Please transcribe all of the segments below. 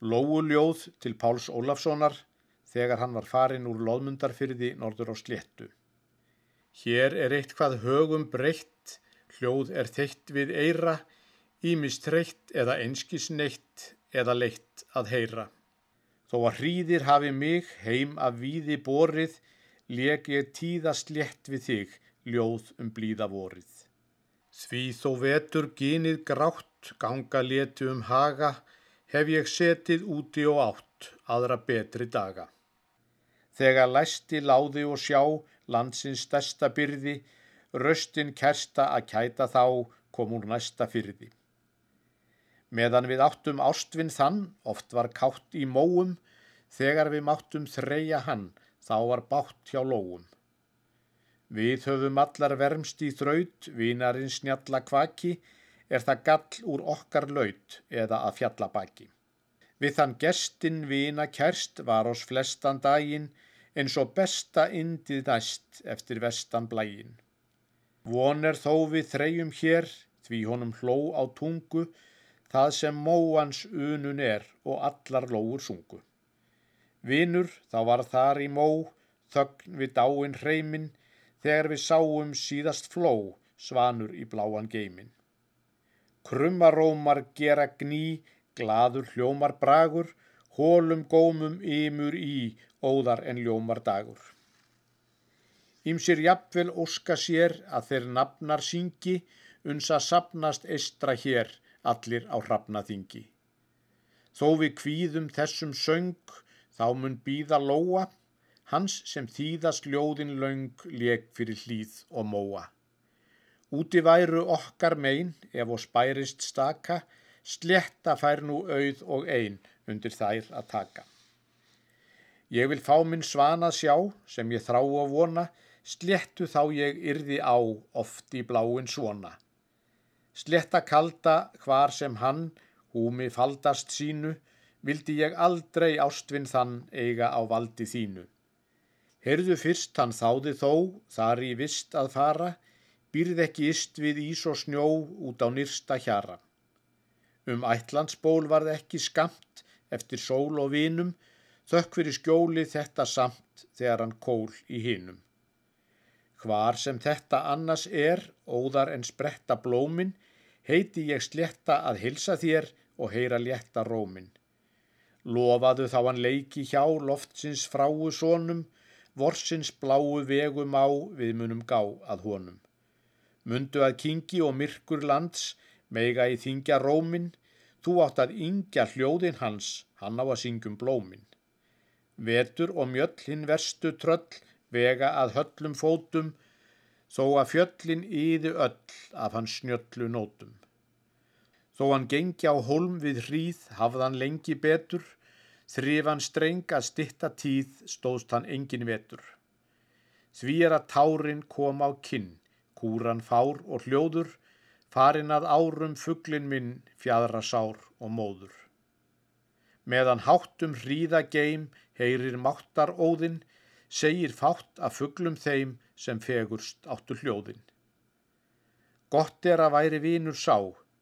Lóuljóð til Páls Ólafssonar þegar hann var farin úr loðmundarfyrði norður á sléttu. Hér er eitthvað högum breytt, hljóð er þeitt við eira, ímist þreytt eða einskisneitt eða leitt að heyra. Þó að hríðir hafi mig heim af víði borið, leg ég tíða slétt við þig, ljóð um blíða vorið. Því þó vetur gynið grátt, ganga letu um haga, hef ég setið úti og átt aðra betri daga. Þegar læsti láði og sjá landsins stærsta byrði, röstin kersta að kæta þá kom úr næsta fyrði. Meðan við áttum ástvinn þann, oft var kátt í móum, þegar við máttum þreja hann, þá var bátt hjá lóum. Við höfum allar vermst í þraut, vinarinn snjalla kvaki, er það gall úr okkar laut eða að fjallabaki. Við þann gestin vina kerst var ás flestan daginn eins og besta indið næst eftir vestan blægin. Von er þó við þrejum hér því honum hló á tungu það sem móans unun er og allar lóur sungu. Vinur þá var þar í mó þögn við dáin hreimin þegar við sáum síðast fló svanur í bláan geimin. Krummarómar gera gný, gladur hljómar bragur, hólum gómum ymur í, óðar en ljómar dagur. Ímsir jafnvel óska sér að þeir nafnar syngi, uns að sapnast eistra hér allir á hrafnaþingi. Þó við kvíðum þessum söng, þá mun býða lóa, hans sem þýðast ljóðin laung leg fyrir hlýð og móa. Úti væru okkar mein ef og spærist staka, sletta fær nú auð og ein undir þær að taka. Ég vil fá minn svanað sjá sem ég þrá að vona, slettu þá ég yrði á oft í bláin svona. Sletta kalda hvar sem hann, húmi faldast sínu, vildi ég aldrei ástvinn þann eiga á valdi þínu. Heyrðu fyrst hann þáði þó, þar í vist að fara, býrð ekki ist við ís og snjó út á nýrsta hjara. Um ætlandsból varð ekki skamt eftir sól og vinum, þökk fyrir skjóli þetta samt þegar hann kól í hinum. Hvar sem þetta annars er, óðar en spretta blómin, heiti ég sletta að hilsa þér og heyra létta rómin. Lofaðu þá hann leiki hjá loftsins fráu sónum, vorsins bláu vegum á við munum gá að honum. Mundu að kingi og myrkur lands, meiga í þingja rómin, þú átt að yngja hljóðin hans, hann á að syngjum blómin. Vetur og mjöll hinn verstu tröll, vega að höllum fótum, þó að fjöllin yði öll af hans snjöllu nótum. Þó hann gengi á holm við hríð, hafðan lengi betur, þrifan streng að stitta tíð, stóðst hann engin vetur. Því er að tárin kom á kinn, Kúran fár og hljóður, farin að árum fugglin minn fjadra sár og móður. Meðan háttum hríða geim, heyrir máttar óðinn, segir fátt að fugglum þeim sem fegurst áttu hljóðinn. Gott er að væri vínur sá,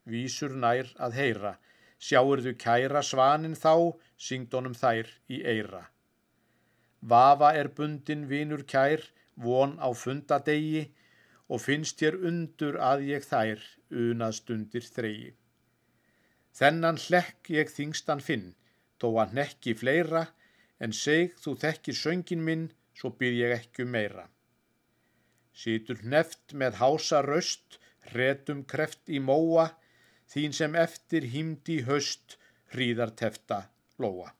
vísur nær að heyra, sjáur þú kæra svanin þá, syngdónum þær í eira. Vafa er bundin vínur kær, von á fundadegi, og finnst þér undur að ég þær unað stundir þreyi. Þennan hlekk ég þingstan finn, þó að nekki fleira, en seg þú þekkir söngin minn, svo byr ég ekki um meira. Sýtur neft með hása röst, hretum kreft í móa, þín sem eftir hýmdi höst, hríðar tefta lóa.